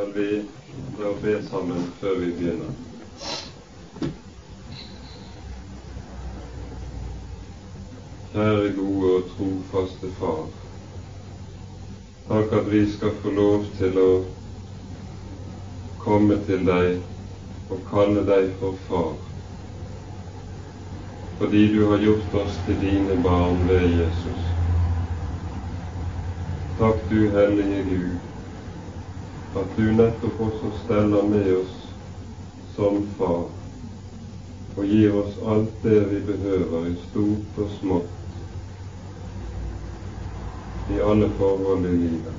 skal vi da be sammen før vi begynner. Kjære gode og trofaste Far. Takk at vi skal få lov til å komme til deg og kalle deg for Far, fordi du har gjort oss til dine barn ved Jesus. Takk, du hellige Gud, at du nettopp også steller med oss som far og gir oss alt det vi behøver i stort og smått i alle forhold i livet.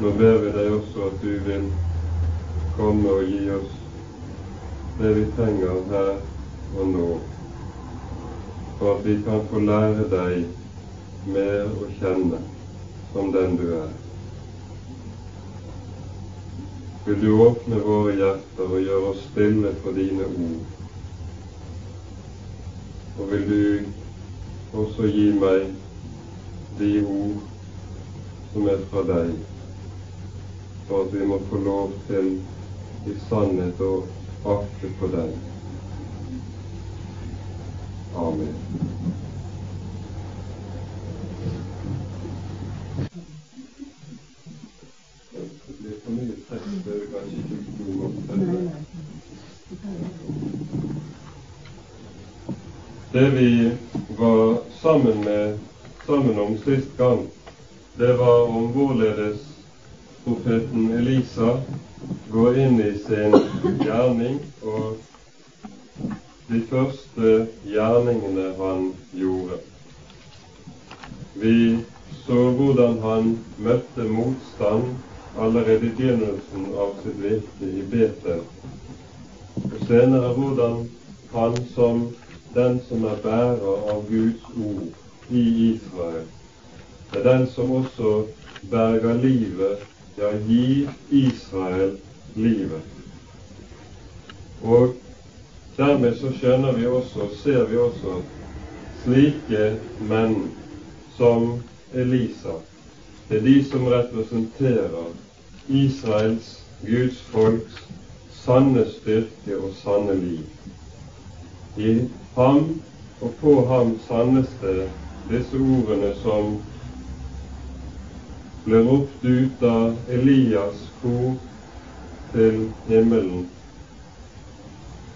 Nå ber vi deg også at du vil komme og gi oss det vi trenger her og nå, for at vi kan få lære deg mer å kjenne som den du er. Vil du åpne våre hjerter og gjøre oss stille for dine ord? Og vil du også gi meg de ord som er fra deg, for at vi må få lov til i sannhet å akte på deg. Amen. Det vi var sammen, med, sammen om sist gang, det var om hvorledes profeten Elisa går inn i sin gjerning og de første gjerningene han gjorde. Vi så hvordan han møtte motstand allerede i begynnelsen av sitt virke i Betel, og senere hvordan han som den som er bærer av Guds ord i Israel. Det er den som også berger livet, ja, gir Israel livet. Og dermed så skjønner vi også, ser vi også, slike menn som Elisa. Det er de som representerer Israels, Guds folks, sanne styrke og sanne liv. I ham, og på ham sannes det disse ordene som ble ropt ut av Elias kor til himmelen.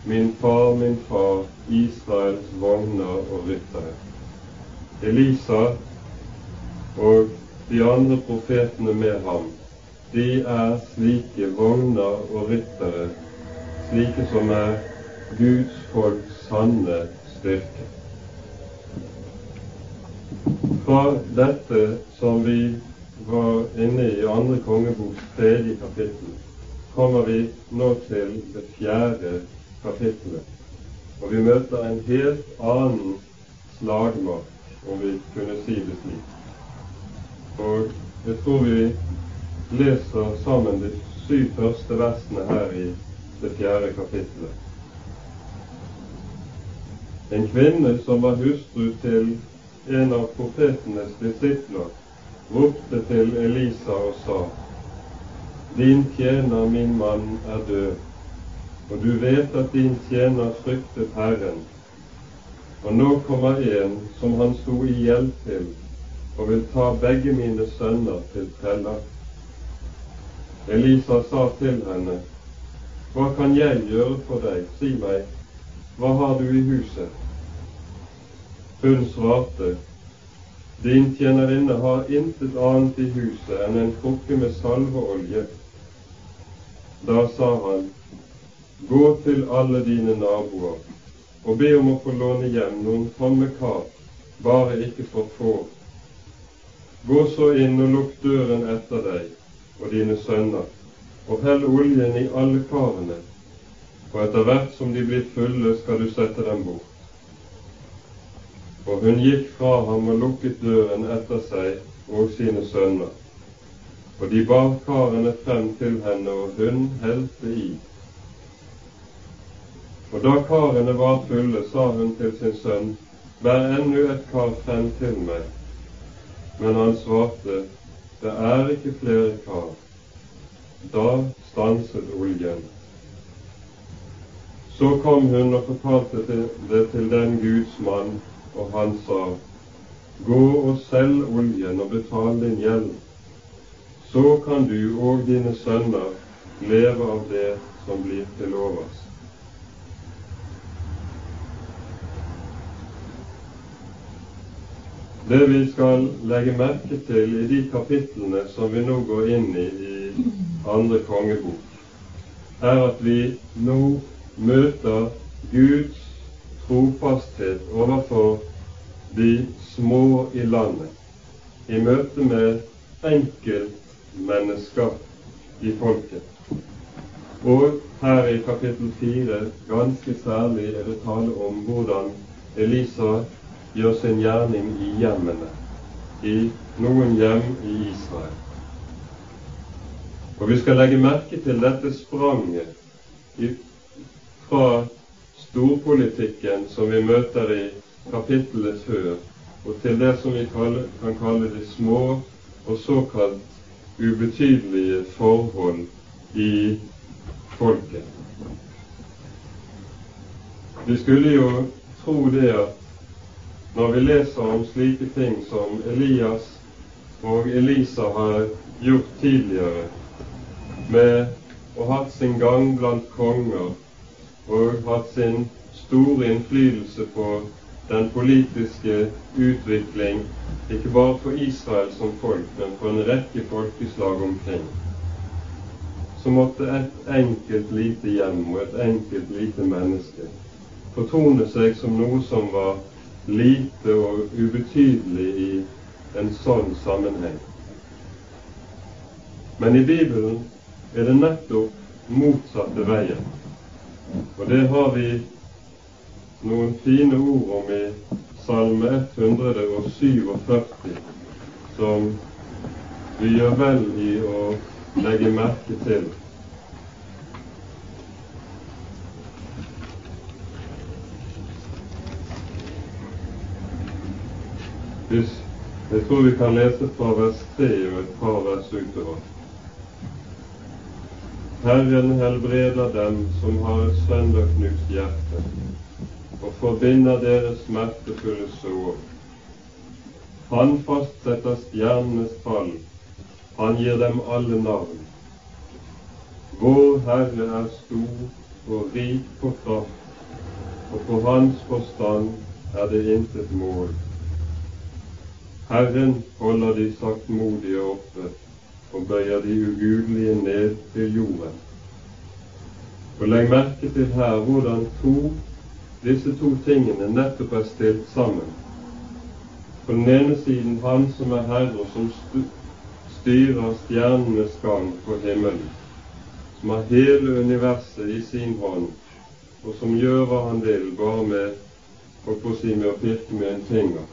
Min far, min far, Israels vogner og ryttere. Elisa og de andre profetene med ham, de er slike vogner og ryttere, slike som er Guds folks sanne styrke. Fra dette som vi var inne i andre kongeboks tredje kapittel, kommer vi nå til det fjerde kapittelet. Og vi møter en helt annen slagmark, om vi kunne si det slik. Og jeg tror vi leser sammen de syv første versene her i det fjerde kapittelet. En kvinne som var hustru til en av profetenes disipler, ropte til Elisa og sa:" Din tjener, min mann, er død, og du vet at din tjener fryktet Herren. Og nå kommer en som han sto i gjeld til, og vil ta begge mine sønner til teller. Elisa sa til henne, Hva kan jeg gjøre for deg? Si meg, hva har du i huset? Hun svarte, Din tjenerinne har intet annet i huset enn en krukke med salveolje. Da sa han, Gå til alle dine naboer og be om å få låne hjem noen tomme kar, bare ikke for få. Gå så inn og lukk døren etter deg og dine sønner, og hell oljen i alle karene, og etter hvert som de blir fulle, skal du sette dem bort. Og hun gikk fra ham og lukket døren etter seg og sine sønner. Og de bar karene frem til henne, og hun helte i. Og da karene var fulle, sa hun til sin sønn, Bær ennå et kar frem til meg. Men han svarte, det er ikke flere kar. Da stanset oljen. Så kom hun og fortalte det til den Guds mann, og han sa, Gå og selg oljen og betal din gjeld. Så kan du og dine sønner leve av det som blir til overs. Det vi skal legge merke til i de kapitlene som vi nå går inn i i andre kongebok, er at vi nå møter Guds trofasthet overfor de små i landet i møte med enkeltmennesker i folket. Og her i kapittel fire ganske særlig er det tale om hvordan Elisa gjør sin gjerning i hjemmene, i noen hjem i Israel. Og vi skal legge merke til dette spranget fra storpolitikken som vi møter i kapittelet før, og til det som vi kan kalle de små og såkalt ubetydelige forhold i folket. Vi skulle jo tro det at når vi leser om slike ting som Elias og Elisa har gjort tidligere, med å hatt sin gang blant konger og hatt sin store innflytelse på den politiske utvikling, ikke bare for Israel som folk, men for en rekke folkeslag omkring, så måtte et enkelt lite hjem og et enkelt lite menneske fortone seg som noe som var lite og ubetydelig i en sånn sammenheng. Men i Bibelen er det nettopp motsatte veien. Og det har vi noen fine ord om i Salme 147, som vi gjør vel i å legge merke til. Jeg tror vi kan lese fra vers 3 og et par vers utover. Herren helbreder dem som har et sønderknust hjerte, og forbinder deres smertefulle sår. Han fastsetter stjernenes fall, han gir dem alle navn. Vår Herre er stor og rik på kraft, og på hans forstand er det intet mål. Herren holder de saktmodige oppe og bøyer de ugudelige ned til jorden. Og Legg merke til her hvordan to, disse to tingene nettopp er stilt sammen. På den ene siden Han som er Herre, som styrer stjernenes gang på himmelen, som har hele universet i sin hånd, og som gjør hva han vil, bare med, å si, med å pirke med en finger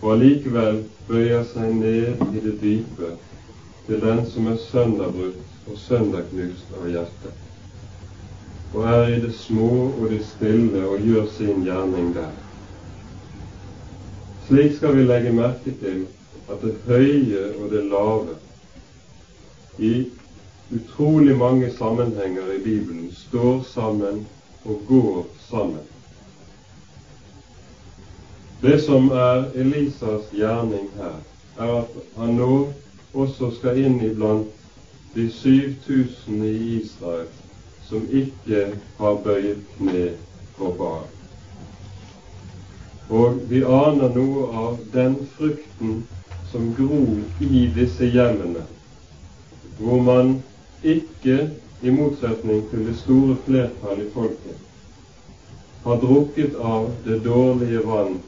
og allikevel bøyer seg ned i det dype til den som er sønderbrutt og sønderknust av hjertet, og er i det små og det stille og gjør sin gjerning der. Slik skal vi legge merke til at det høye og det lave i utrolig mange sammenhenger i Bibelen står sammen og går sammen. Det som er Elisas gjerning her, er at han nå også skal inn iblant de 7000 i Israel som ikke har bøyet kne for Baal. Og vi aner noe av den frukten som gror i disse hjemmene, hvor man ikke, i motsetning til det store flertallet i folket, har drukket av det dårlige vann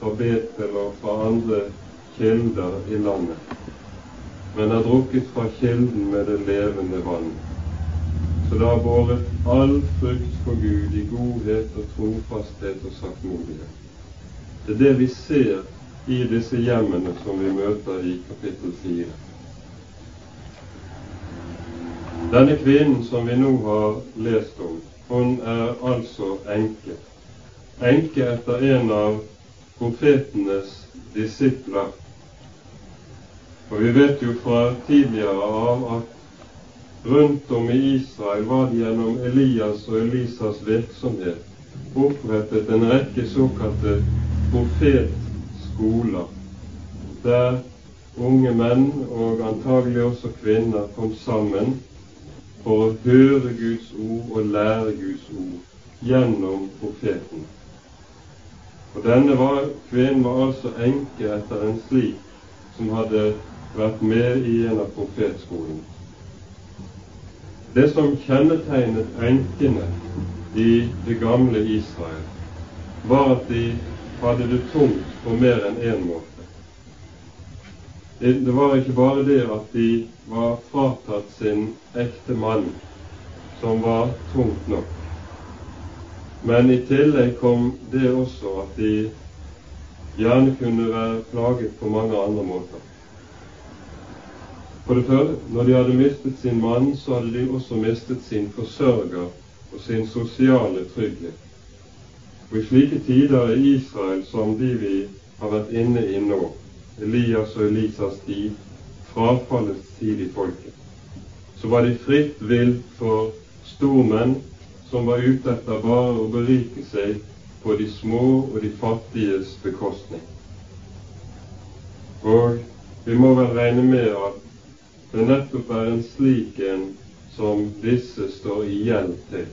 fra Betel og fra andre kilder i landet, men har drukket fra kilden med det levende vann. Så det har båret all frukt for Gud i godhet og trofasthet og saktmodighet. Det er det vi ser i disse hjemmene som vi møter i kapittel 4. Denne kvinnen som vi nå har lest om, hun er altså enke. Enke etter en av profetenes disipler. Og vi vet jo fra tidligere av at rundt om i Israel var det gjennom Elias og Elisas virksomhet opprettet en rekke såkalte profetskoler, der unge menn og antagelig også kvinner kom sammen for å høre Guds ord og lære Guds ord gjennom profeten. Og denne var, kvinnen var altså enke etter en slik som hadde vært med i en av profetskolen. Det som kjennetegnet enkene i det gamle Israel, var at de hadde det tungt på mer enn én måte. Det var ikke bare det at de var fratatt sin ekte mann, som var tungt nok. Men i tillegg kom det også at de gjerne kunne være plaget på mange andre måter. For det første, når de hadde mistet sin mann, så hadde de også mistet sin forsørger og sin sosiale trygghet. Og i slike tider i Israel som de vi har vært inne i nå, Elias og Elisas tid, frafallets tid i folket, så var de fritt vilt for stormenn som var ute etter bare å berike seg på de små og de fattiges bekostning. Og vi må vel regne med at det nettopp er en slik en som disse står i gjeld til.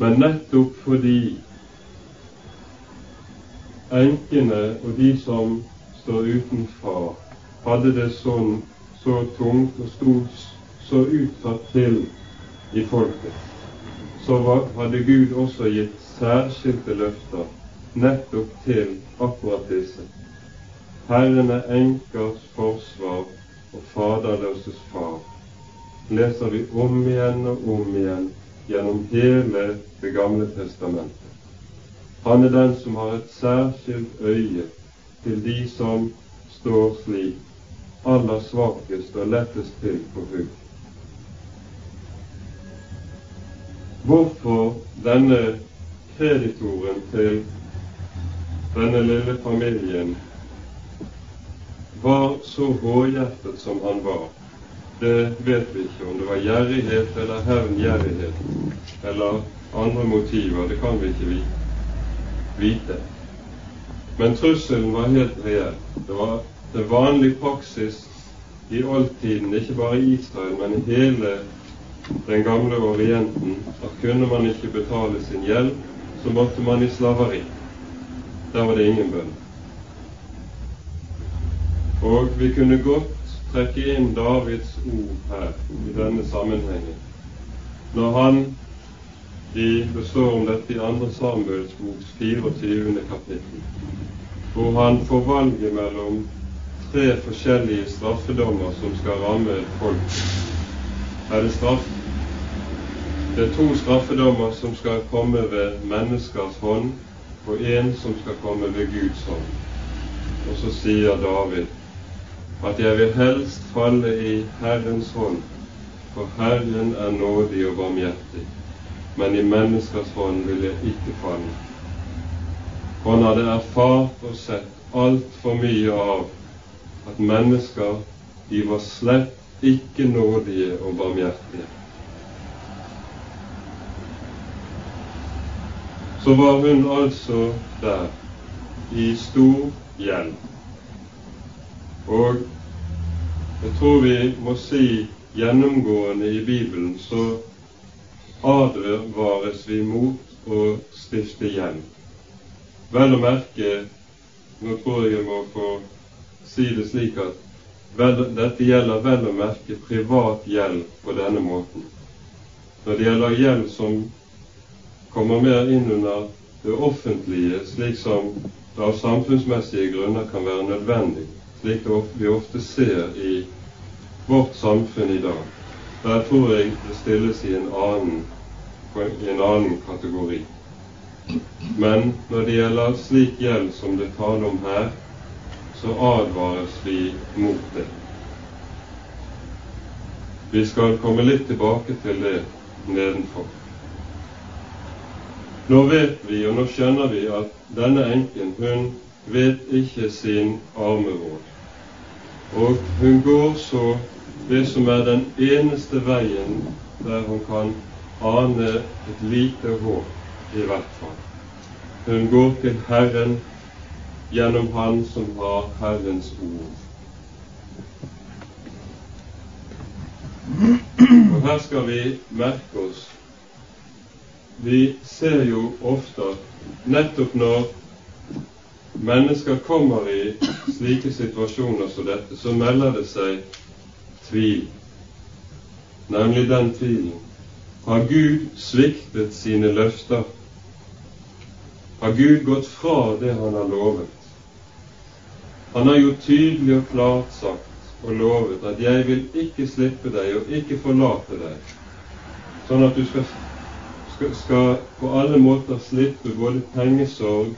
Men nettopp fordi enkene og de som står uten far, hadde det sånn så tungt og stort så utsatt til i folket, så hadde Gud også gitt særskilte løfter nettopp til akkurat disse. Herren er enkers forsvar og faderløses far, leser vi om igjen og om igjen gjennom hele Det gamle testamentet. Han er den som har et særskilt øye til de som står slik aller svakest og lettest til på hugg. hvorfor denne kreditoren til denne lille familien var så hårhjertet som han var. Det vet vi ikke om det var gjerrighet eller hevngjerrighet eller andre motiver. Det kan vi ikke vite. Men trusselen var helt reell. Det var det vanlige praksis i oldtiden, ikke bare i Israel, men i hele den gamle Orienten at kunne man ikke betale sin gjeld, så måtte man i slaveri. Der var det ingen bønn. Og vi kunne godt trekke inn Davids ord her i denne sammenhengen. Når han i, Det står om dette i andre Samuels boks 24. kapittel, hvor han får valget mellom tre forskjellige straffedommer som skal ramme folk. Er det straff det er to straffedommer som skal komme ved menneskers hånd, og én som skal komme ved Guds hånd. Og så sier David at jeg vil helst falle i Herrens hånd, for Herren er nådig og barmhjertig, men i menneskers hånd vil jeg ikke falle. Han hadde erfart og sett altfor mye av at mennesker, de var slett ikke nådige og barmhjertige. så var hun altså der i stor gjeld. Og jeg tror vi må si gjennomgående i Bibelen så advares vi mot å stifte gjeld. Vel å merke Nå tror jeg jeg må få si det slik at vel, dette gjelder vel å merke privat gjeld på denne måten. Når det gjelder gjeld som kommer mer inn under det offentlige, slik som det av samfunnsmessige grunner kan være nødvendig, slik vi ofte ser i vårt samfunn i dag. Der tror jeg det stilles i en annen, i en annen kategori. Men når det gjelder slik gjeld som det taler om her, så advares vi mot det. Vi skal komme litt tilbake til det nedenfor. Nå vet vi, og nå skjønner vi, at denne enken, hun vet ikke sin arme råd. Og hun går så det som er den eneste veien der hun kan ane et lite håp, i hvert fall. Hun går til Herren gjennom Han som har Herrens ord. Og her skal vi merke oss Vi ser jo ofte nettopp når mennesker kommer i slike situasjoner som dette, så melder det seg tvil, nemlig den tvilen. Har Gud sviktet sine løfter? Har Gud gått fra det han har lovet? Han har jo tydelig og klart sagt og lovet at 'jeg vil ikke slippe deg og ikke forlate deg', sånn at du skal, skal, skal på alle måter slippe både pengesorg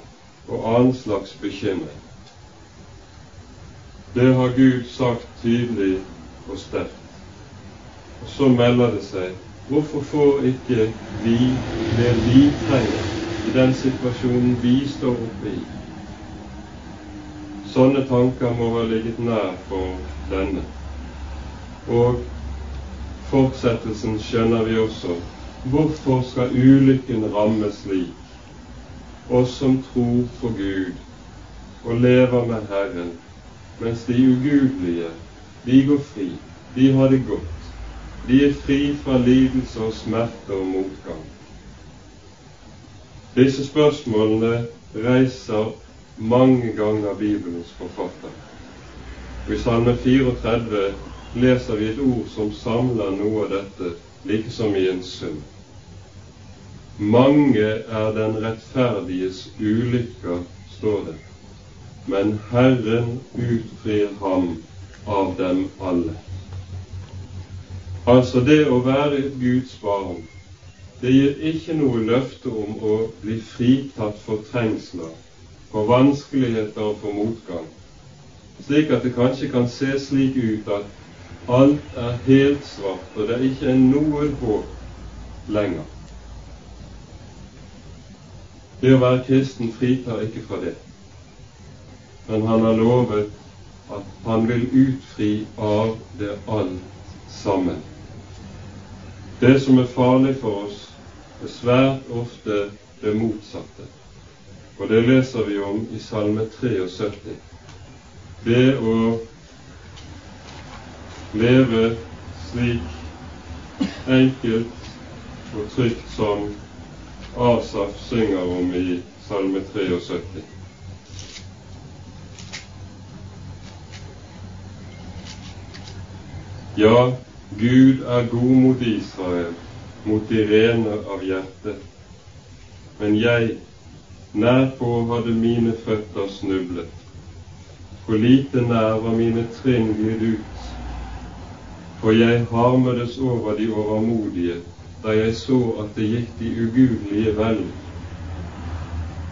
og annen slags bekymring. Det har Gud sagt tydelig og sterkt. Og så melder det seg hvorfor får ikke vi det vi trenger i den situasjonen vi står oppe i? Sånne tanker må ha ligget nær for denne. Og fortsettelsen skjønner vi også. Hvorfor skal ulykken ramme slik? Oss som tror på Gud og lever med Herren, mens de ugudelige, de går fri, de har det godt. De er fri fra lidelse og smerte og motgang. Disse spørsmålene reiser mange ganger Bibelens forfatter. I Salme 34 leser vi et ord som samler noe av dette, like som i en sum. Mange er den rettferdiges ulykker, står det, men Herren utfrir ham av dem alle. Altså, det å være et Guds barn, det gir ikke noe løfte om å bli fritatt for trengsler, for vanskeligheter og for motgang slik at det kanskje kan se slik ut at alt er helt svart, og det er ikke noe håp lenger. Det å være kristen fritar ikke fra det, men han har lovet at han vil utfri av det alt sammen. Det som er farlig for oss, er svært ofte det motsatte. Og det leser vi om i Salme 73 Det å leve slik enkelt og trygt som Asaf synger om i Salme 73. Ja, Gud er god mot Israel, mot de rene av hjerte. Men jeg, nærpå hadde mine føtter snublet For lite nær var mine trinn glidd ut. For jeg harmedes over de overmodige da jeg så at det gikk de ugudelige vel.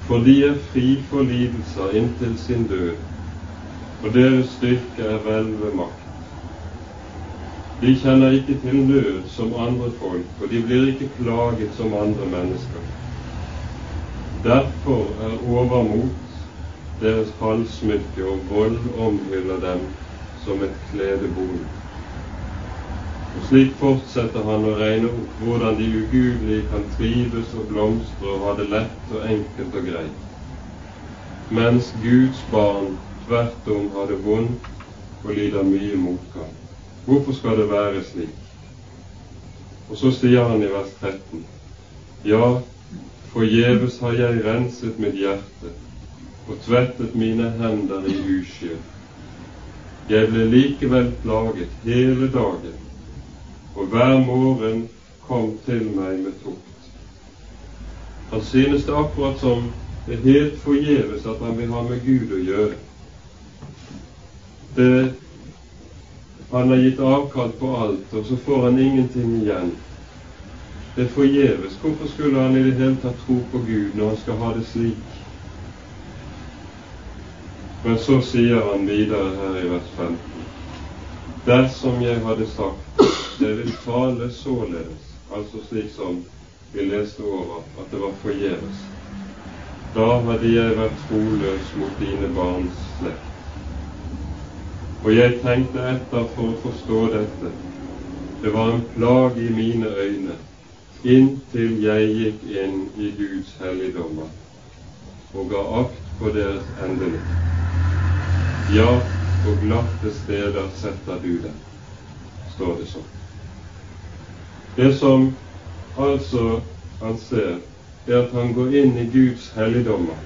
For de er fri for lidelser inntil sin død, og deres styrke er vel ved makt. De kjenner ikke til nød som andre folk, og de blir ikke plaget som andre mennesker. Derfor er overmot deres halssmykke, og vold omhyller dem som et kledebol. Og Slik fortsetter han å regne opp hvordan de ugudelige kan trives og blomstre og ha det lett og enkelt og greit, mens Guds barn tvert om har det vondt og lider mye motgang. Hvorfor skal det være slik? Og så sier han i vers 13.: Ja, forgjeves har jeg renset mitt hjerte og tvettet mine hender i uskyld. Jeg ble likevel plaget hele dagen, og hver morgen kom til meg med tukt. Han synes det akkurat som det er helt forgjeves at han vil ha med Gud å gjøre. Det, han har gitt avkall på alt, og så får han ingenting igjen. Det er forgjeves. Hvorfor skulle han i det hele tatt tro på Gud når han skal ha det slik? Men så sier han videre her i vers 15.: Dersom jeg hadde sagt jeg vil tale således, altså slik som vi leste over at det var forgjeves, da hadde jeg vært troløs mot dine barns slekt. Og jeg tenkte etter for å forstå dette. Det var en plage i mine øyne inntil jeg gikk inn i Guds helligdommer og ga akt på deres endelighet. Ja, på glatte steder setter du dem, står det sånn. Det som altså han ser, er at han går inn i Guds helligdommer,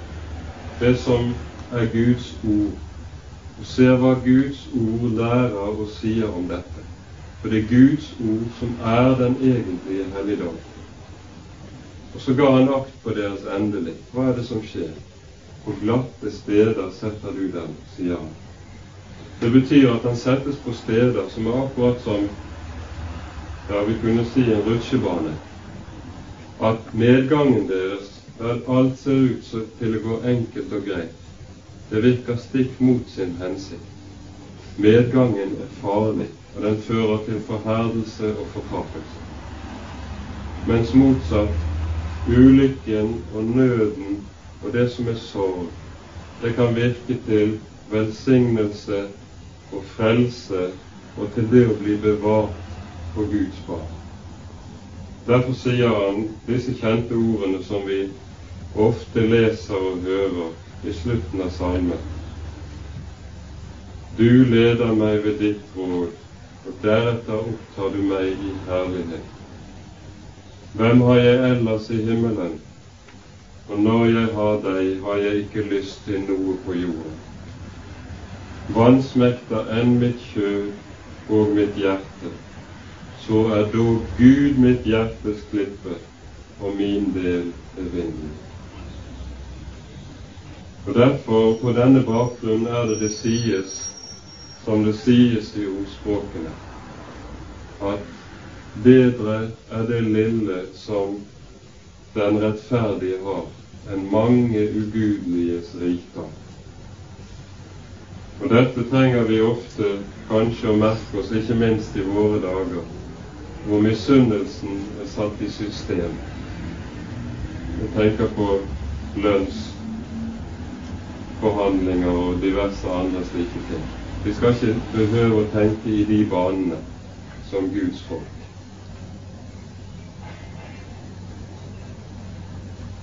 det som er Guds ord, og ser hva Guds ord lærer og sier om dette. For det er Guds ord som er den egentlige helligdom. Og så ga han akt på deres endelig. Hva er det som skjer? På glatte steder setter du dem, sier han. Det betyr at han settes på steder som er akkurat som ja, vi kunne si en rutsjebane. At medgangen deres, der alt ser ut til å gå enkelt og greit, det virker stikk mot sin hensikt. Medgangen er farlig, og den fører til forherdelse og fortapelse. Mens motsatt, ulykken og nøden og det som er sorg, det kan virke til velsignelse og frelse og til det å bli bevart på Guds barn. Derfor sier han disse kjente ordene som vi ofte leser og hører i slutten av salmen. Du leder meg ved ditt råd, og deretter opptar du meg i herlighet. Hvem har jeg ellers i himmelen? Og når jeg har deg, har jeg ikke lyst til noe på jorden. Vansmekter enn mitt kjød og mitt hjerte, så er dog Gud mitt hjertes klippe, og min del er vinden. Og Derfor, på denne bakgrunn, er det det sies, som det sies i ordspråkene, at bedre er det lille som den rettferdige har, enn mange ugudeliges rikdom. Og dette trenger vi ofte kanskje å merke oss, ikke minst i våre dager, hvor misunnelsen er satt i system. Jeg tenker på lønnsforhandlinger og diverse andre slike ting. Vi skal ikke behøve å tenke i de banene som Guds folk.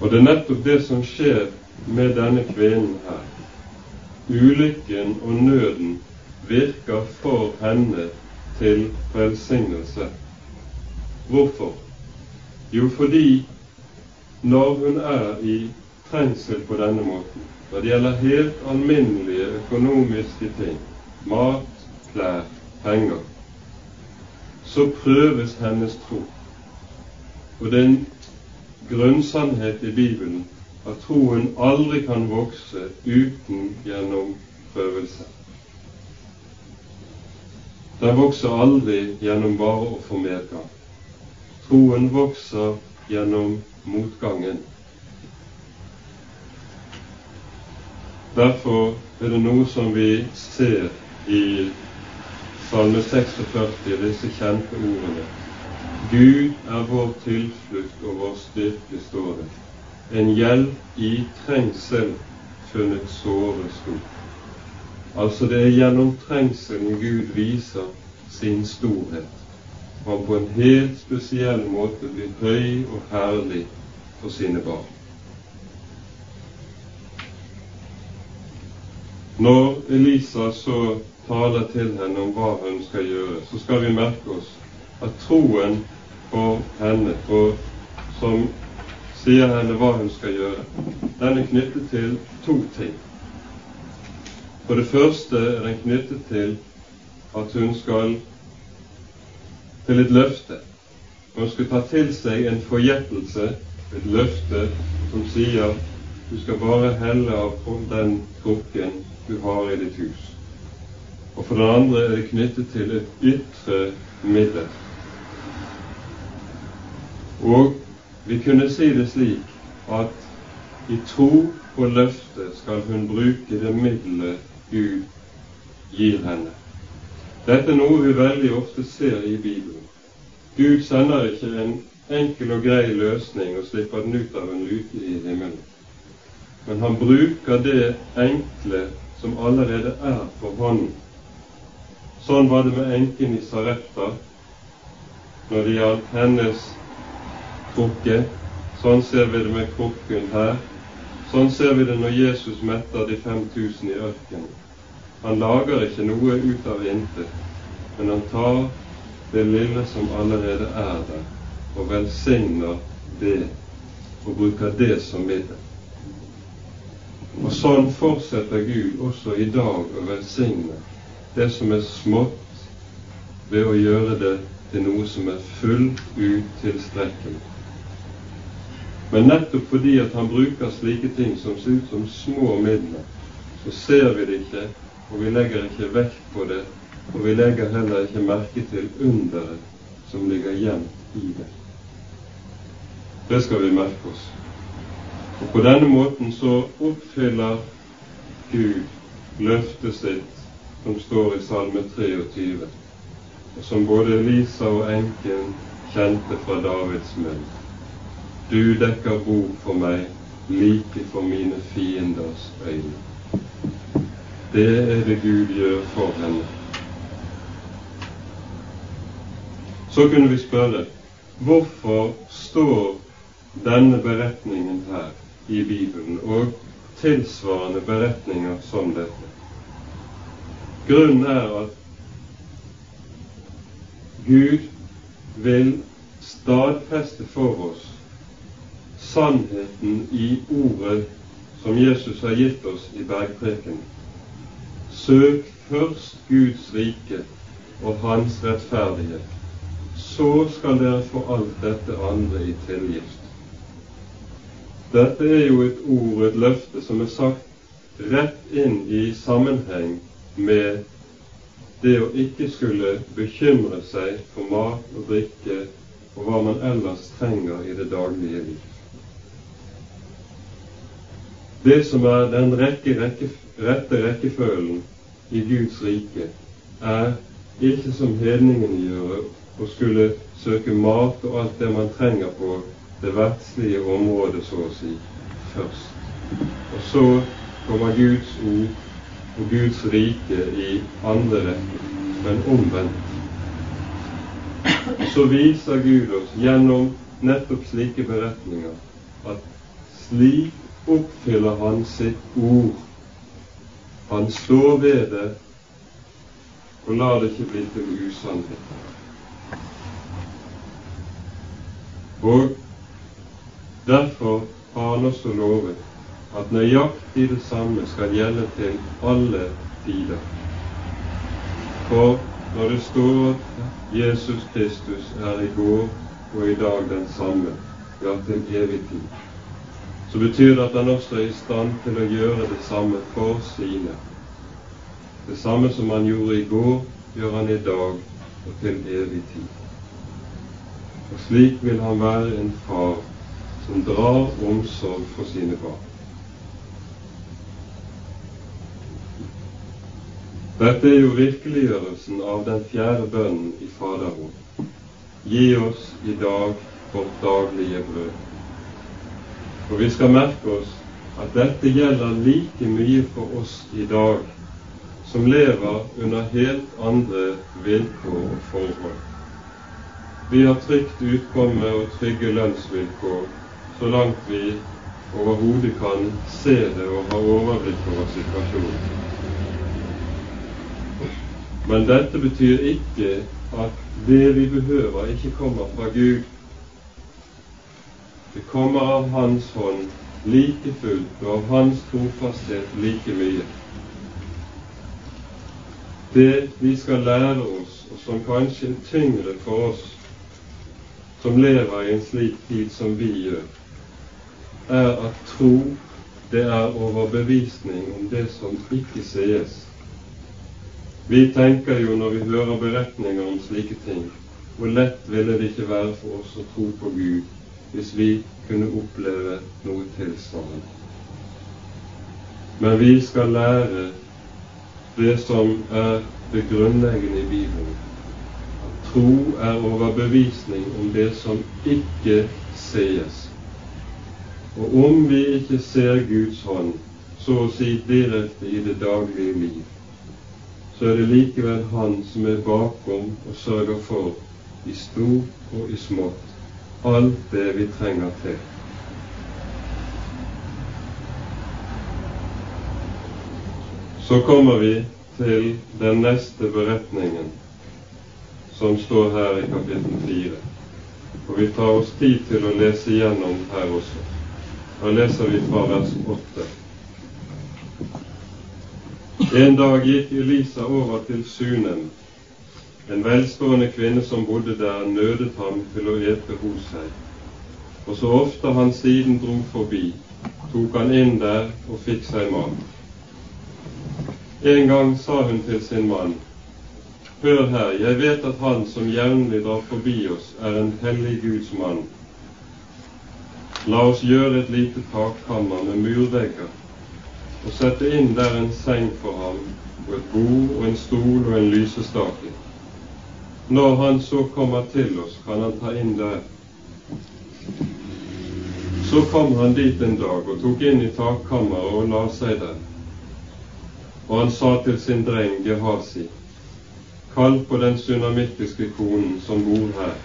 Og det er nettopp det som skjer med denne kvinnen her ulykken og nøden virker for henne til velsignelse. Hvorfor? Jo, fordi når hun er i trengsel på denne måten, når det gjelder helt alminnelige økonomiske ting, mat, klær, penger, så prøves hennes tro. Og det er en grunnsannhet i Bibelen at troen aldri kan vokse uten gjennom prøvelse. Den vokser aldri gjennom bare å få medgang. Troen vokser gjennom motgangen. Derfor er det noe som vi ser i Salme 46, disse kjente ordene. Gud er vår tilflukt og vår styrke, står det en hjelp i trengsel funnet såre stor. Altså det er gjennom trengselen Gud viser sin storhet. Han på en helt spesiell måte blir høy og herlig for sine barn. Når Elisa så taler til henne om hva hun skal gjøre, så skal vi merke oss at troen på henne, og som sier henne hva hun skal gjøre. Den er knyttet til to ting. For det første er den knyttet til at hun skal til et løfte. Hun skal ta til seg en forgjettelse, et løfte, som sier du skal bare helle av den krukken du har i ditt hus. Og for det andre er det knyttet til et ytre middel. Og vi kunne si det slik at i tro på løftet skal hun bruke det middelet Gud gir henne. Dette er noe vi veldig ofte ser i Bibelen. Gud sender ikke en enkel og grei løsning og slipper den ut av en luke i himmelen. Men han bruker det enkle som allerede er for hånden, Sånn var det med enken i Sarepta når det gjaldt hennes krukke. Sånn ser vi det med krukken her. Sånn ser vi det når Jesus metter de 5000 i ørkenen. Han lager ikke noe ut av intet, men han tar det lille som allerede er der, og velsigner det, og bruker det som middel. Og sånn fortsetter Gud også i dag å velsigne det som er smått, ved å gjøre det til noe som er fullt ut tilstrekkelig. Men nettopp fordi at han bruker slike ting som ser ut som små midler, så ser vi det ikke, og vi legger ikke vekt på det, og vi legger heller ikke merke til underet som ligger gjemt i det. Det skal vi merke oss. Og På denne måten så oppfyller Gud løftet sitt som står i Salme 23, og som både Elisa og enken kjente fra Davids munn. Du dekker bord for meg like for mine fienders øyne. Det er det Gud gjør for henne. Så kunne vi spørre hvorfor står denne beretningen her i Bibelen og tilsvarende beretninger som dette. Grunnen er at Gud vil stadfeste for oss sannheten i ordet som Jesus har gitt oss i bergprekenen. Søk først Guds rike og Hans rettferdighet. Så skal dere få alt dette andre i tilgift. Dette er jo et ord, et løfte, som er sagt rett inn i sammenheng med det å ikke skulle bekymre seg for mat og drikke og hva man ellers trenger i det daglige liv. Det som er den rekke, rekke, rette rekkefølgen i Guds rike, er ikke som hedningene gjør, å skulle søke mat og alt det man trenger på det verdslige området, så å si, først. Og så kommer Guds ord og Guds rike i andre rekke, men omvendt. Så viser Gud oss gjennom nettopp slike beretninger at slik oppfyller Han sitt ord. Han står ved det og lar det ikke bli til usannhet. Og Derfor har han også lovet at nøyaktig det samme skal gjelde til alle tider. For når det står at Jesus Kristus er i går og i dag den samme, ja, til evig tid, så betyr det at han også er i stand til å gjøre det samme for sine. Det samme som han gjorde i går, gjør han i dag og til evig tid. Og slik vil han være en far som drar omsorg for sine barn. Dette er jo virkeliggjørelsen av den fjerde bønnen i Faderord. Gi oss i dag vårt daglige brød. Og vi skal merke oss at dette gjelder like mye for oss i dag, som lever under helt andre vilkår og forhold. Vi har trygt utkomme og trygge lønnsvilkår så langt vi overhodet kan se det og ha overblikk over situasjonen. Men dette betyr ikke at det vi behøver, ikke kommer fra Gud. Det kommer av Hans hånd like fullt og av Hans trofasthet like mye. Det vi skal lære oss, og som kanskje er tyngre for oss som lever i en slik tid som vi gjør, er at tro det er overbevisning om det som ikke sies. Vi tenker jo når vi hører beretninger om slike ting, hvor lett ville det ikke være for oss å tro på Gud hvis vi kunne oppleve noe tilsvarende. Men vi skal lære det som er det grunnleggende i Bibelen. At tro er overbevisning om det som ikke sees. Og om vi ikke ser Guds hånd, så å si direkte i det daglige liv, så er det likevel Han som er bakom og sørger for i stort og i smått alt det vi trenger til. Så kommer vi til den neste beretningen som står her i kapittel 4. Og vi tar oss tid til å lese igjennom her også. Da leser vi fra vers 8. En dag gikk Elisa over til Sunem. En velstående kvinne som bodde der, nødet ham til å ete hos seg. Og så ofte han siden dro forbi, tok han inn der og fikk seg mat. En gang sa hun til sin mann, Hør her, jeg vet at han som jevnlig drar forbi oss, er en hellig Guds mann. La oss gjøre et lite takkammer med murvegger og sette inn der en seng for ham og et bord og en stol og en lysestake. Når han så kommer til oss, kan han ta inn der. Så kom han dit en dag og tok inn i takkammeret og la seg der. Og han sa til sin dreng Gehazi, kall på den sunamittiske konen som bor her.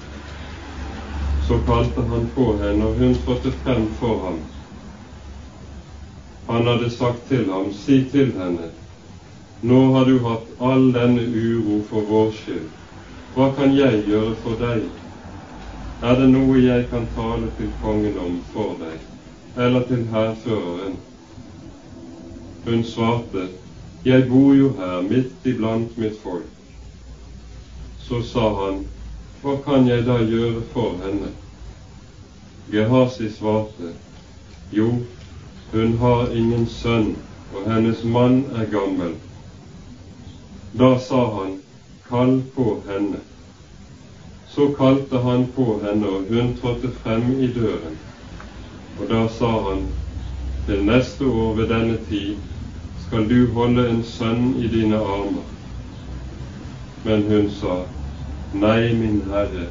Så kalte han på henne, og hun trådte frem for ham. Han hadde sagt til ham, si til henne, nå har du hatt all denne uro for vår skyld. Hva kan jeg gjøre for deg? Er det noe jeg kan tale til kongen om for deg, eller til hærføreren? Hun svarte, jeg bor jo her midt iblant mitt folk. Så sa han, Hva kan jeg da gjøre for henne? Gehazi svarte, Jo, hun har ingen sønn, og hennes mann er gammel. Da sa han, Kall på henne. Så kalte han på henne, og hun trådte frem i døren. Og da sa han, Til neste år ved denne tid skal du holde en sønn i dine armer. Men hun sa, Nei, min Herre,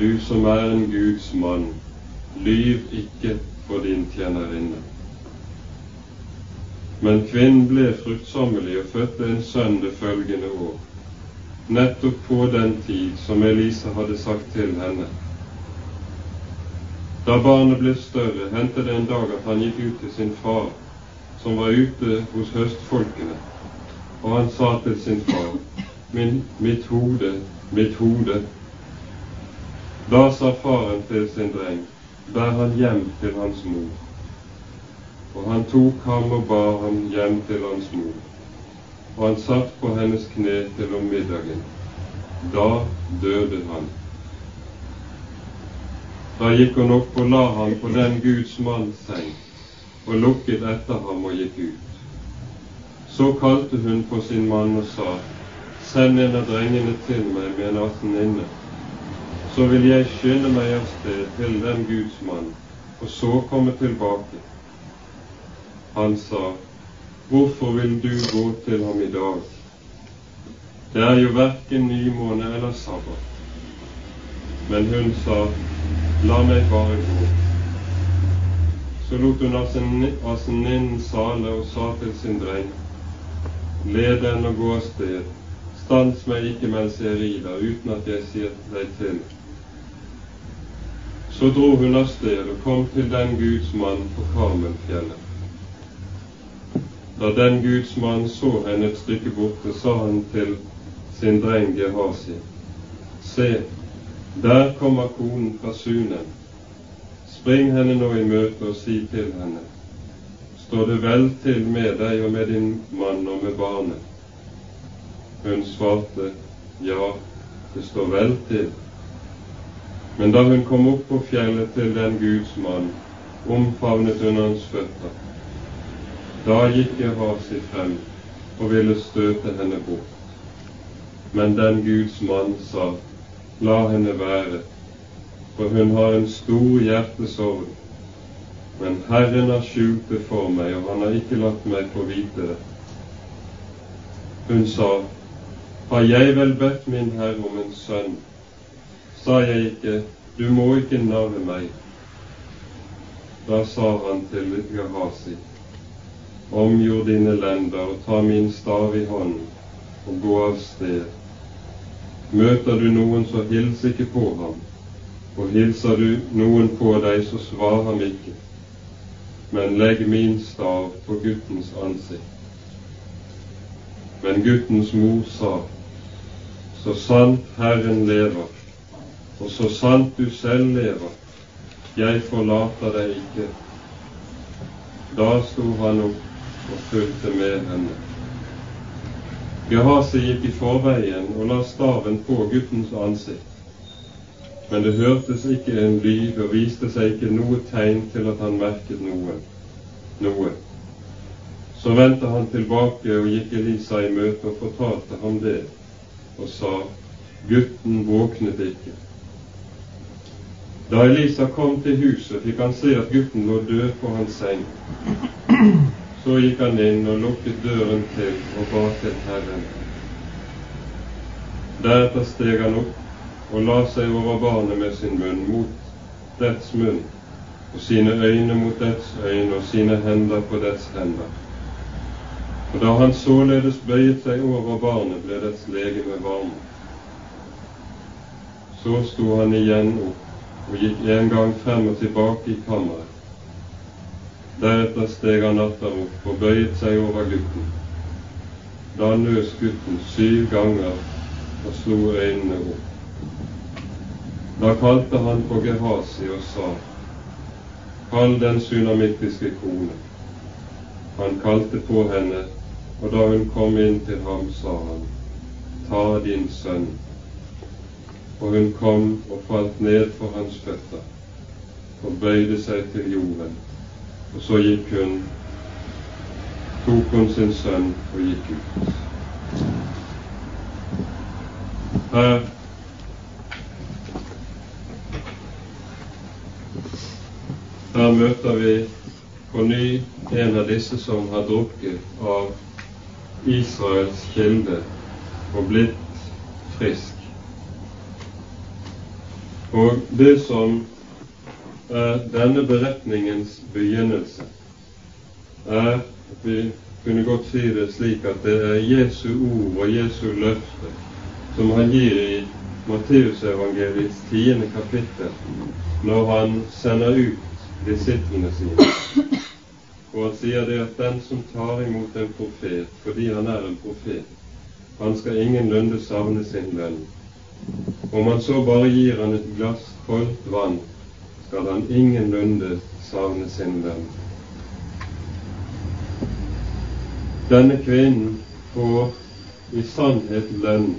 du som er en Guds mann, lyv ikke for din tjenerinne. Men kvinnen ble fruktsommelig og fødte en sønn det følgende år, nettopp på den tid som Elisa hadde sagt til henne. Da barnet ble større, hendte det en dag at han gikk ut til sin far som var ute hos høstfolkene, og han sa til sin far, Min, mitt hode, mitt hode. Da sa faren til sin dreng, bær han hjem til hans mor. Og han tok ham og bar ham hjem til hans mor, og han satt på hennes kne til om middagen. Da døde han. Da gikk hun opp og la ham på den Guds manns seng og lukket etter ham og gikk ut. Så kalte hun på sin mann og sa, Send en av drengene til meg med natten inne, så vil jeg skynde meg av sted til den Guds mann, og så komme tilbake. Han sa, Hvorfor vil du gå til ham i dag? Det er jo verken nymåne eller sabbat. Men hun sa, La meg bare gå. Så lot hun aseninnen sale og sa til sin dreng, led den og gå av sted, stans meg ikke mens jeg rider, uten at jeg sier deg til. Så dro hun av sted og kom til den Guds mann på Karmelfjellet. Da den Guds mann så henne et stykke borte, sa han til sin dreng Gehazi, se, der kommer konen fra Sunem Spring henne nå i møte og si til henne, står det vel til med deg og med din mann og med barnet? Hun svarte, ja, det står vel til. Men da hun kom opp på fjellet til den Guds mann, omfavnet hun hans føtter. Da gikk Gehazi frem og ville støte henne bort. Men den Guds mann sa, la henne være, for hun har en stor hjertesorg. Men Herren har skjult det for meg, og han har ikke latt meg få vite det. Hun sa, Har jeg vel bedt min Herre om en sønn? Sa jeg ikke, Du må ikke narre meg. Da sa han til Gehazi, Omgjord dine lender og ta min stav i hånden, og gå av sted. Møter du noen, så hils ikke på ham, og hilser du noen på deg, så svar ham ikke, men legg min stav på guttens ansikt. Men guttens mor sa, så sant Herren lever, og så sant du selv lever, jeg forlater deg ikke. Da sto han opp og fulgte med henne. Gehazi gikk i forveien og la staven på guttens ansikt. Men det hørtes ikke en lyd og viste seg ikke noe tegn til at han merket noe. noe. Så vendte han tilbake og gikk Elisa i møte og fortalte ham det, og sa, gutten våknet ikke. Da Elisa kom til huset, fikk han se at gutten lå død på hans seng. Så gikk han inn og lukket døren til og ba til Herren. Deretter steg han opp og la seg over barnet med sin munn mot dets munn, og sine øyne mot dets øyne og sine hender på dets hender. Og da han således bøyet seg over barnet, ble dets legeme varme. Så sto han igjen opp og gikk en gang frem og tilbake i kammeret. Deretter steg han atter opp og bøyet seg over gutten. Da nøs gutten syv ganger og slo øynene opp. Da kalte han på Gehazi og sa, Kall den sunamittiske kone. Han kalte på henne, og da hun kom inn til ham, sa han, Ta din sønn. Og hun kom og falt ned for hans føtter og bøyde seg til jorden. Og så gikk hun, tok hun sin sønn og gikk ut. Her Her møter vi på ny en av disse som har drukket av Israels kilde og blitt frisk. Og det som denne beretningens begynnelse, er vi kunne godt si det slik at det er Jesu ord og Jesu løfte som han gir i Matteusevangeliets tiende kapittel når han sender ut disiplene sine. Og han sier det at den som tar imot en profet fordi han er en profet, han skal ingenlunde savne sin lønn. Om han så bare gir han et glass koldt vann, skal han ingenlunde savne sin lønn. Denne kvinnen får i sannhet lønn,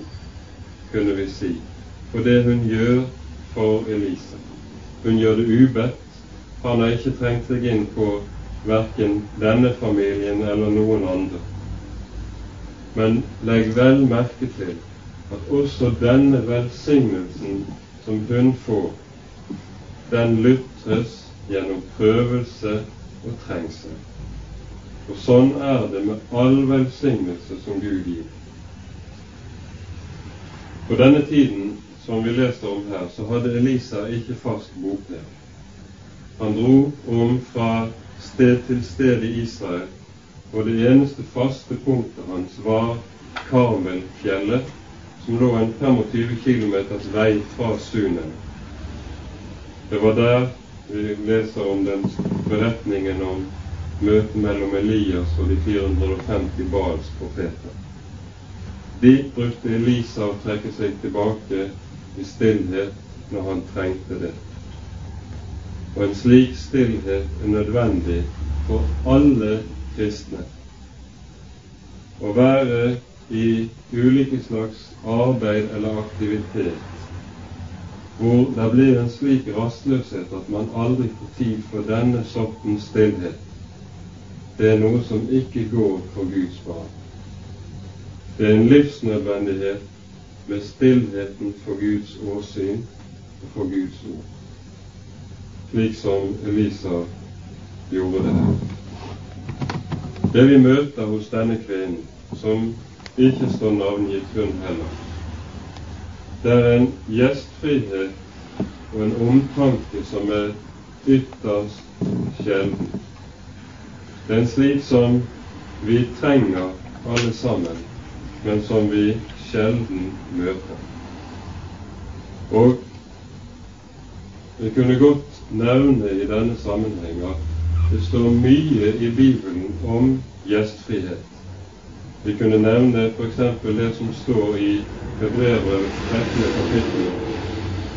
kunne vi si, for det hun gjør for Elisa. Hun gjør det ubedt, han har ikke trengt seg inn på verken denne familien eller noen andre. Men legg vel merke til at også denne velsignelsen som hun får, den lytres gjennom prøvelse og trengsel. Og sånn er det med all velsignelse som Gud gir. På denne tiden som vi leser om her, så hadde Elisa ikke fast bopel. Han dro om fra sted til sted i Israel, og det eneste faste punktet hans var Karmelfjellet, som lå en 25 km vei fra Sunen. Det var der vi leser om den beretningen om møtet mellom Elias og de 450 Baals profeter. Dit brukte Elisa å trekke seg tilbake i stillhet når han trengte det. Og en slik stillhet er nødvendig for alle kristne. Å være i ulike slags arbeid eller aktivitet hvor det blir en slik rastløshet at man aldri får tid for denne sorten stillhet, det er noe som ikke går for Guds barn. Det er en livsnødvendighet med stillheten for Guds åsyn og for Guds ord slik som Elisa gjorde det her. Det vi møter hos denne kvinnen, som ikke står navngitt hun heller, det er en gjestfrihet og en omtanke som er ytterst sjelden. Det er en slik som vi trenger alle sammen men som vi sjelden møter. Og vi kunne godt nevne i denne sammenheng at det står mye i Bibelen om gjestfrihet. Vi kunne nevne f.eks. det som står i Hebrevet 13. kapittel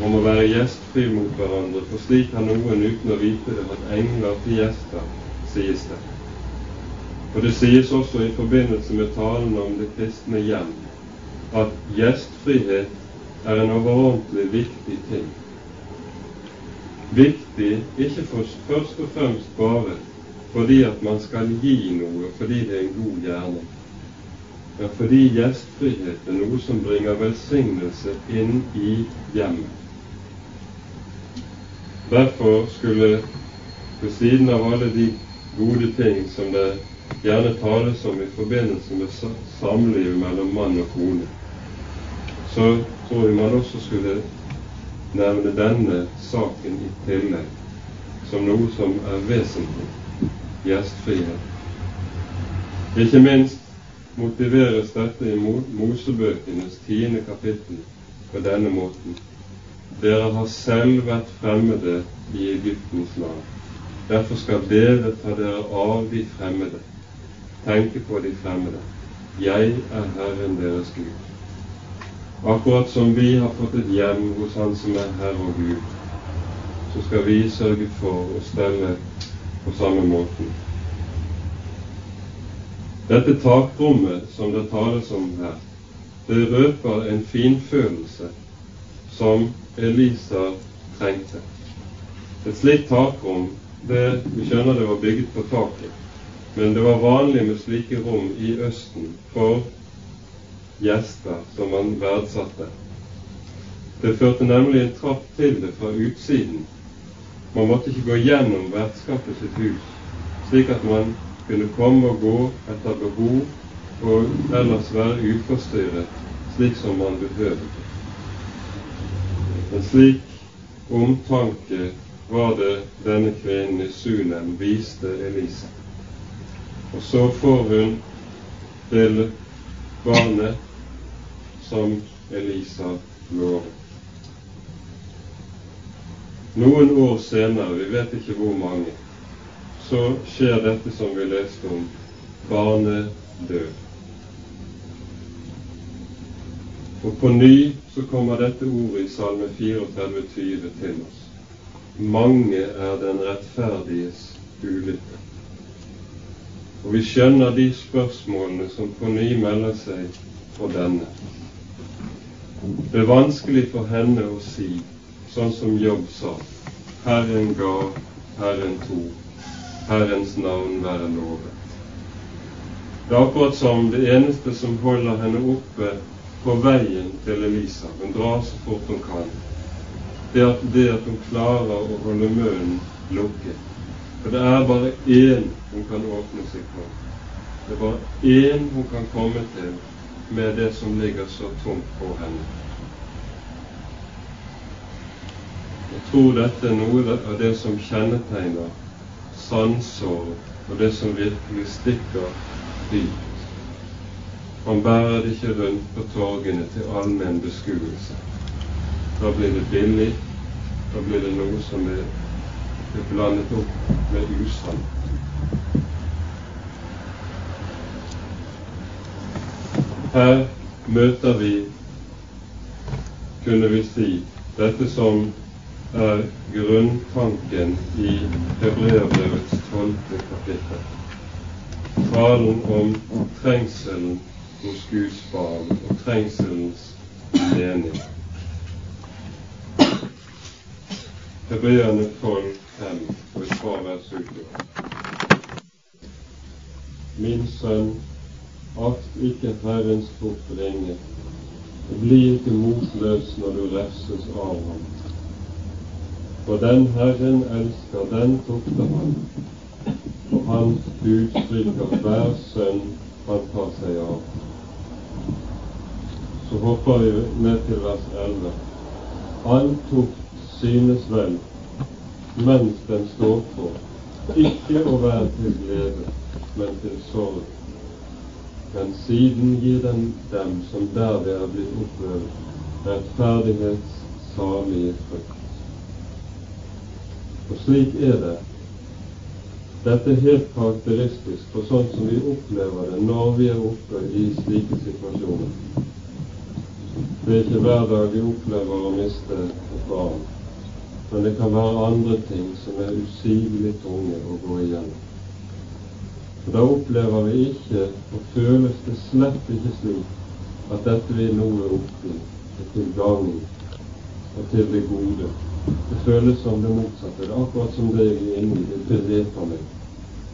om å være gjestfri mot hverandre, for slik har noen uten å vite det hatt engler til gjester, sies det. Og det sies også i forbindelse med talen om det kristne hjem at gjestfrihet er en overordentlig viktig ting. Viktig ikke først og fremst bare fordi at man skal gi noe fordi det er en god gjerning, men fordi gjestfrihet er noe som bringer velsignelse inn i hjemmet. Derfor skulle ved siden av alle de gode ting som det gjerne tales om i forbindelse med samlivet mellom mann og kone, så tror jeg man også skulle nevne denne saken i tillegg som noe som er vesentlig gjestfrihet. Ikke minst motiveres dette i Mosebøkenes tiende kapittel på denne måten. Dere har selv vært fremmede i Egyptens land. Derfor skal dere ta dere av de fremmede, tenke på de fremmede. Jeg er Herren deres Gud. Akkurat som vi har fått et hjem hos Han som er Herre og Gud, så skal vi sørge for å stelle på samme måten. Dette takrommet som det tales om her, det røper en finfølelse som Elisa trengte. Et slikt takrom det, Vi skjønner det var bygget på taket, men det var vanlig med slike rom i Østen for gjester som man verdsatte. Det førte nemlig en trapp til det fra utsiden. Man måtte ikke gå gjennom vertskapet sitt hus, slik at man kunne komme og gå etter behov og ellers være uforstyrret slik som man behøvde. En slik omtanke var det denne kvinnen i Sunem viste Elisa. Og så får hun til barnet som Elisa lovet. Noen år senere, vi vet ikke hvor mange, så skjer dette som vi leste om, barnedød. Og på ny så kommer dette ordet i Salme 34, 20 til oss. Mange er den rettferdiges ulykke. Og vi skjønner de spørsmålene som på ny melder seg for denne. Det er vanskelig for henne å si, sånn som Jobb sa, Herren ga, Herren tok, Herrens navn være lovet. Det er akkurat som det eneste som holder henne oppe på veien til Elisa. Hun drar så fort hun kan. Det at, det at hun klarer å holde munnen lukket. For det er bare én hun kan åpne seg på. Det er bare én hun kan komme til med det som ligger så tungt på henne. Jeg tror dette er noe av det som kjennetegner sansår, og det som virkelig stikker dypt. Han bærer det ikke rundt på torgene til allmenn beskuelse. Da blir det billig. Da blir det noe som er, er blandet opp med usant. Her møter vi, kunne vi si, dette som er grunntanken i Hebreabrevets tolvte kapittel. Talen om trengselen hos Guds barn og trengselens mening. Hebreerne 12, 5 og et par vers utover. Min sønn, akt ikke Herrens fort ringe, og bli ikke motløs når du refses av ham. For den Herren elsker, den tukter han, og hans Gud stryker hver sønn han tar seg av så hopper vi ned til vers 11. All tukt synes vel mens den står på, ikke å være til glede, men til sorg. men siden gir den dem som derved er blitt opprørt, rettferdighets frukt. Og slik er det. Dette er helt karakteristisk for sånn som vi opplever det når vi er oppe i slike situasjoner. Det er ikke hver dag vi opplever å miste et barn, men det kan være andre ting som er usigelig tunge å gå igjennom. Og Da opplever vi ikke, og føles det slett ikke slik, at dette vi nå er oppe i, til gagn og til det gode. Det føles som det motsatte. Det er akkurat som det er inni, det dreper meg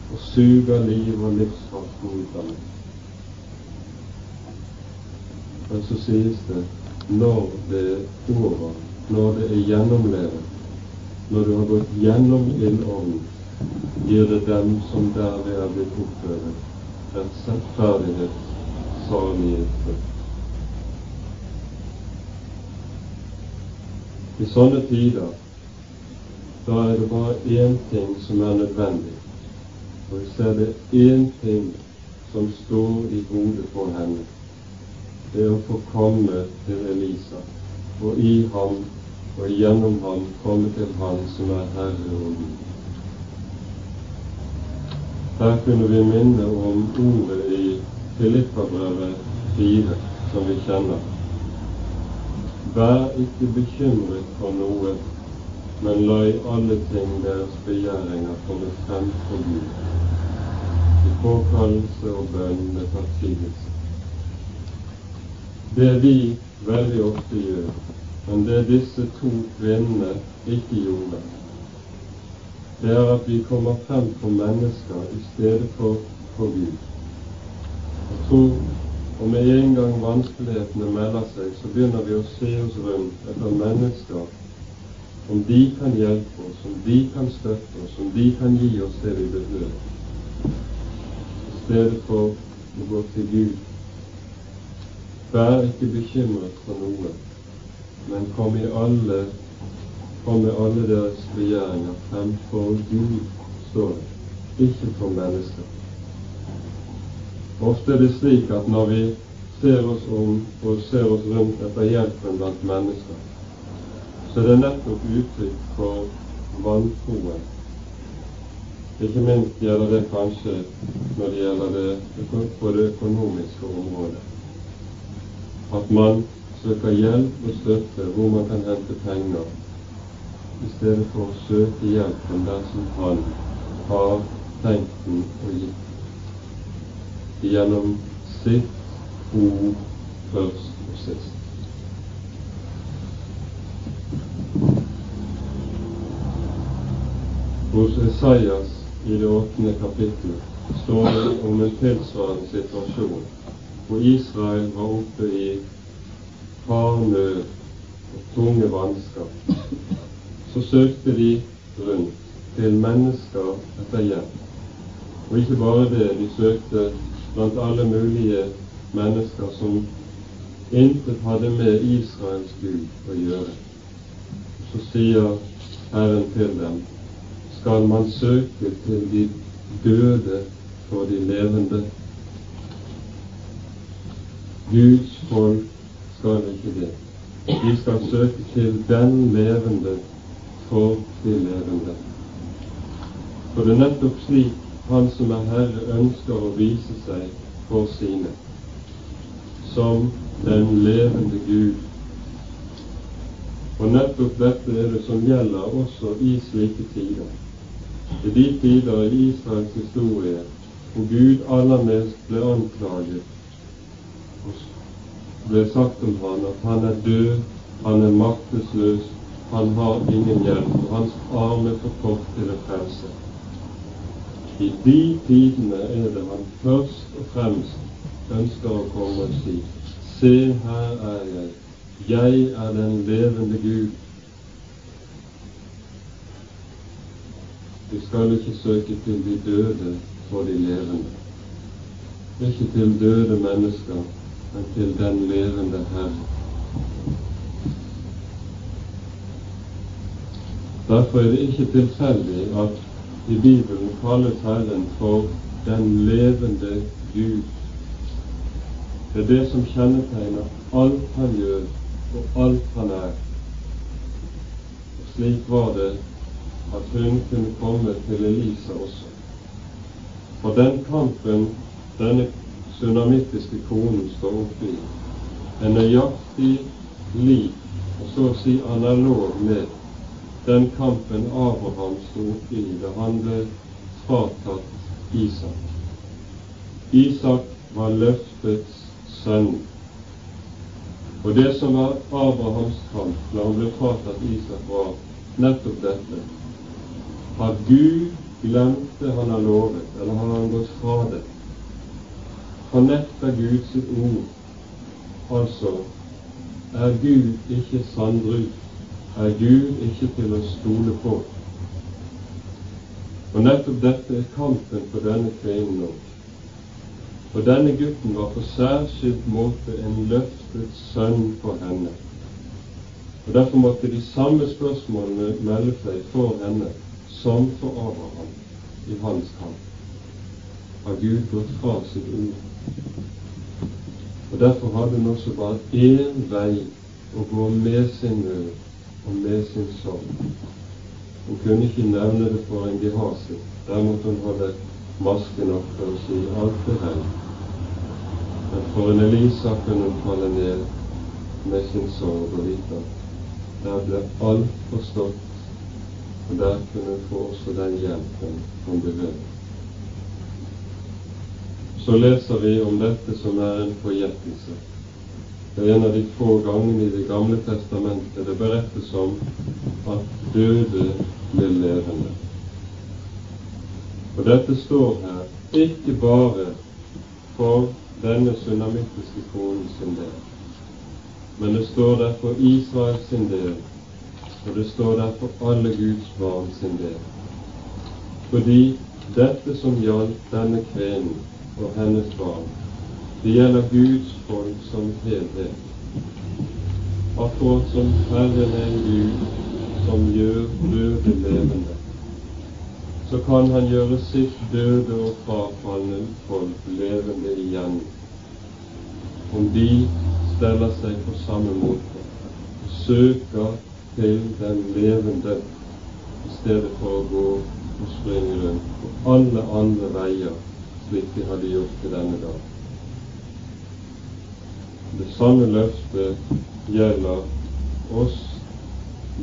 og suger liv og livskraften ut av meg. Men så sies det når det er over, når det er gjennomlevet, når du har gått gjennom ildovnen, gir det dem som derved er blitt oppført, rettferdighet, salighet, frukt. I sånne tider da er det bare én ting som er nødvendig. Og vi ser det én ting som står i hodet på henne. Det er å få komme til Elisa, og i ham og gjennom ham komme til Han som er Herre og Gud. Her kunne vi minne om ordet i Filippabrevet 4, som vi kjenner. Vær ikke bekymret for noe, men la i alle ting deres begjæringer komme frem for Gud, i påkallelse og bønn med takksigelse. Det vi veldig ofte gjør, men det disse to kvinnene ikke gjorde, det er at vi kommer frem for mennesker i stedet for for Gud. Jeg tror og med en gang vanskelighetene melder seg, så begynner vi å se oss rundt etter mennesker om de kan hjelpe oss, om de kan støtte oss, om de kan gi oss det vi behøver, i stedet for å gå til Gud. Vær ikke bekymret for noe, men kom, i alle, kom med alle deres begjæringer fremfor Gud, står det, ikke for mennesker. Ofte er det slik at når vi ser oss om og ser oss rundt etter hjelpen blant mennesker, så er det nettopp uttrykk for vantroen. Ikke minst gjelder det kanskje når det gjelder det på det økonomiske området. At man søker hjelp og støtte hvor man kan hente penger, i stedet for å søke hjelpen der som Han har tenkt den og gitt gjennom sitt ord først og sist. Hos Esaias i det åttende kapittelet står det om en tilsvarende situasjon hvor Israel var oppe i hard nød og tunge vansker. Så søkte de rundt til mennesker etter hjelp. Og ikke bare det, de søkte blant alle mulige mennesker som intet hadde med Israels Gud å gjøre. Så sier Herren til dem, skal man søke til de døde for de levende? Guds folk skal ikke det. De skal søke til den levende for de levende. For det er nettopp slik han som er Herre, ønsker å vise seg for sine som den levende Gud. Og nettopp dette er det som gjelder også i slike tider. I de tider i Israels historie hvor Gud aller mest ble anklaget og ble sagt om han at han er død, han er maktesløs, han har ingen hjelp, og hans arm er for kort til å frelse. I de tidene er det han først og fremst ønsker å komme og si Se, her er jeg. Jeg er den levende Gud. Du skal ikke søke til de døde for de levende. Ikke til døde mennesker, men til den levende Herre. Derfor er det ikke tilfeldig at i Bibelen kalles Herren for den levende Gud. Det er det som kjennetegner alt han gjør, og alt han er. Og slik var det at hun kunne komme til Elisa også. For den kampen denne sunamittiske konen står oppe i, er nøyaktig lik og så å si analog med den kampen Abraham sto i da han ble fratatt Isak. Isak var løftets sønn. Og det som var Abrahams kamp da han ble fratatt Isak, var nettopp dette at Gud glemte han har lovet, eller har han gått fra det? Fornekter Gud sitt ord? Altså, er Gud ikke sandrup? Er Gud ikke til å stole på? Og nettopp dette er kampen for denne kvinnen nå. For denne gutten var på særskilt måte en løftet sønn for henne. Og Derfor måtte de samme spørsmålene melde seg for henne som for Abraham i hans kamp. Har Gud gått fra sitt ord? Og Derfor hadde hun også bare én vei å gå med sin nød med sin sorg. Hun kunne ikke nevne det for en Gehasi. Der måtte hun holde masken oppe og si alt er hell. Men for en Elisa kunne hun falle ned med sin sorg og vite at der ble alt forstått og der kunne hun få også den hjelpen hun behøver. Så leser vi om dette som er en forgjettelse. Det er en av de få gangene i Det gamle testamentet det berettes om at døde ble levende. Og dette står her ikke bare for denne sunnamittiske konen sin del, men det står der for Israels sin del og det står der for alle Guds barn sin del. Fordi dette som gjaldt denne kvinnen og hennes barn, det gjelder Guds folk som helhet. Akkurat som Herren er en Gud som gjør døde levende, så kan Han gjøre sitt døde og frafalne folk levende igjen, om de steller seg på samme måte, søker til den levende i stedet for å gå og springe rundt på alle andre veier slik de hadde gjort til denne dag. Det samme løftet gjelder oss,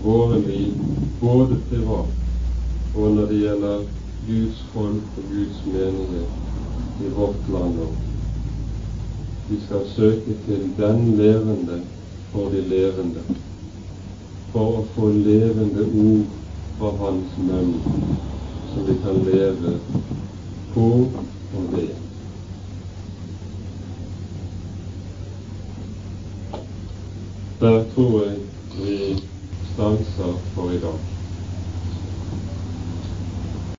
våre liv, både privat og når det gjelder Guds folk og Guds menighet i vårt land òg. Vi skal søke til den levende for de levende for å få levende ord fra Hans munn, som vi kan leve på og ved. Der tror jeg vi stanser for i dag.